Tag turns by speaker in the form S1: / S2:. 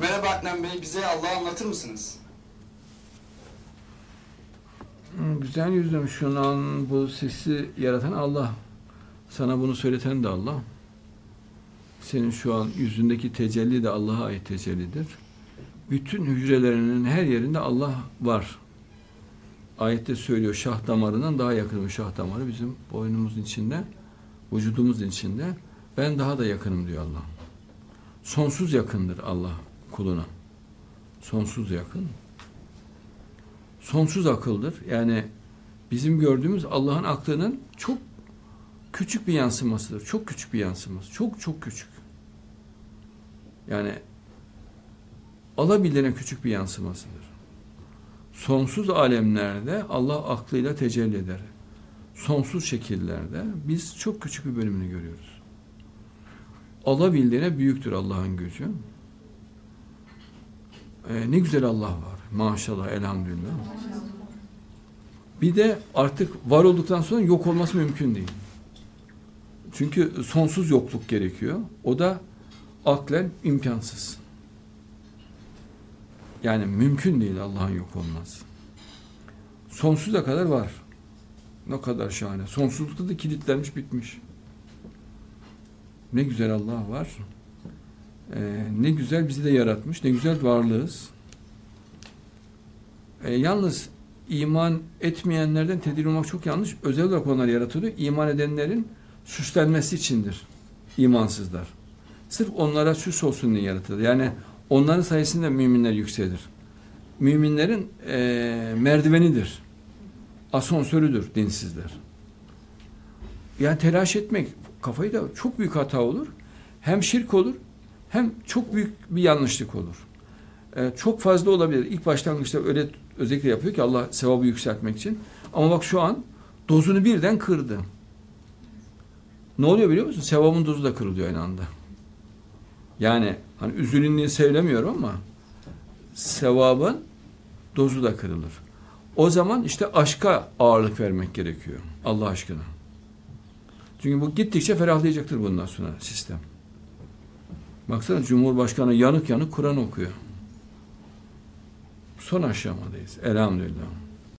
S1: Merhaba Adnan Bey, bize Allah'ı anlatır mısınız?
S2: Güzel yüzüm şu an bu sesi yaratan Allah. Sana bunu söyleten de Allah. Senin şu an yüzündeki tecelli de Allah'a ait tecellidir. Bütün hücrelerinin her yerinde Allah var. Ayette söylüyor şah damarından daha yakın bir şah damarı bizim boynumuzun içinde, vücudumuzun içinde. Ben daha da yakınım diyor Allah. Sonsuz yakındır Allah kuluna. Sonsuz yakın sonsuz akıldır. Yani bizim gördüğümüz Allah'ın aklının çok küçük bir yansımasıdır. Çok küçük bir yansıması. Çok çok küçük. Yani alabildiğine küçük bir yansımasıdır. Sonsuz alemlerde Allah aklıyla tecelli eder. Sonsuz şekillerde biz çok küçük bir bölümünü görüyoruz. Alabildiğine büyüktür Allah'ın gücü. Ee, ne güzel Allah var. Maşallah, elhamdülillah. Bir de artık var olduktan sonra yok olması mümkün değil. Çünkü sonsuz yokluk gerekiyor. O da aklen imkansız. Yani mümkün değil Allah'ın yok olması. Sonsuza kadar var. Ne kadar şahane. Sonsuzlukta da kilitlenmiş bitmiş. Ne güzel Allah var. Ee, ne güzel bizi de yaratmış. Ne güzel varlığız. E, yalnız iman etmeyenlerden tedirgin olmak çok yanlış. Özel olarak onlar yaratılıyor. İman edenlerin süslenmesi içindir. İmansızlar. Sırf onlara süs olsun diye yaratılır. Yani onların sayesinde müminler yükselir. Müminlerin e, merdivenidir. Asansörüdür dinsizler. Yani telaş etmek kafayı da çok büyük hata olur. Hem şirk olur hem çok büyük bir yanlışlık olur. Ee, çok fazla olabilir. İlk başlangıçta öyle özellikle yapıyor ki Allah sevabı yükseltmek için. Ama bak şu an dozunu birden kırdı. Ne oluyor biliyor musun? Sevabın dozu da kırılıyor aynı anda. Yani hani üzülünlüğü söylemiyorum ama sevabın dozu da kırılır. O zaman işte aşka ağırlık vermek gerekiyor. Allah aşkına. Çünkü bu gittikçe ferahlayacaktır bundan sonra sistem. Baksana Cumhurbaşkanı yanık yanık Kur'an okuyor. Son aşamadayız. Elhamdülillah.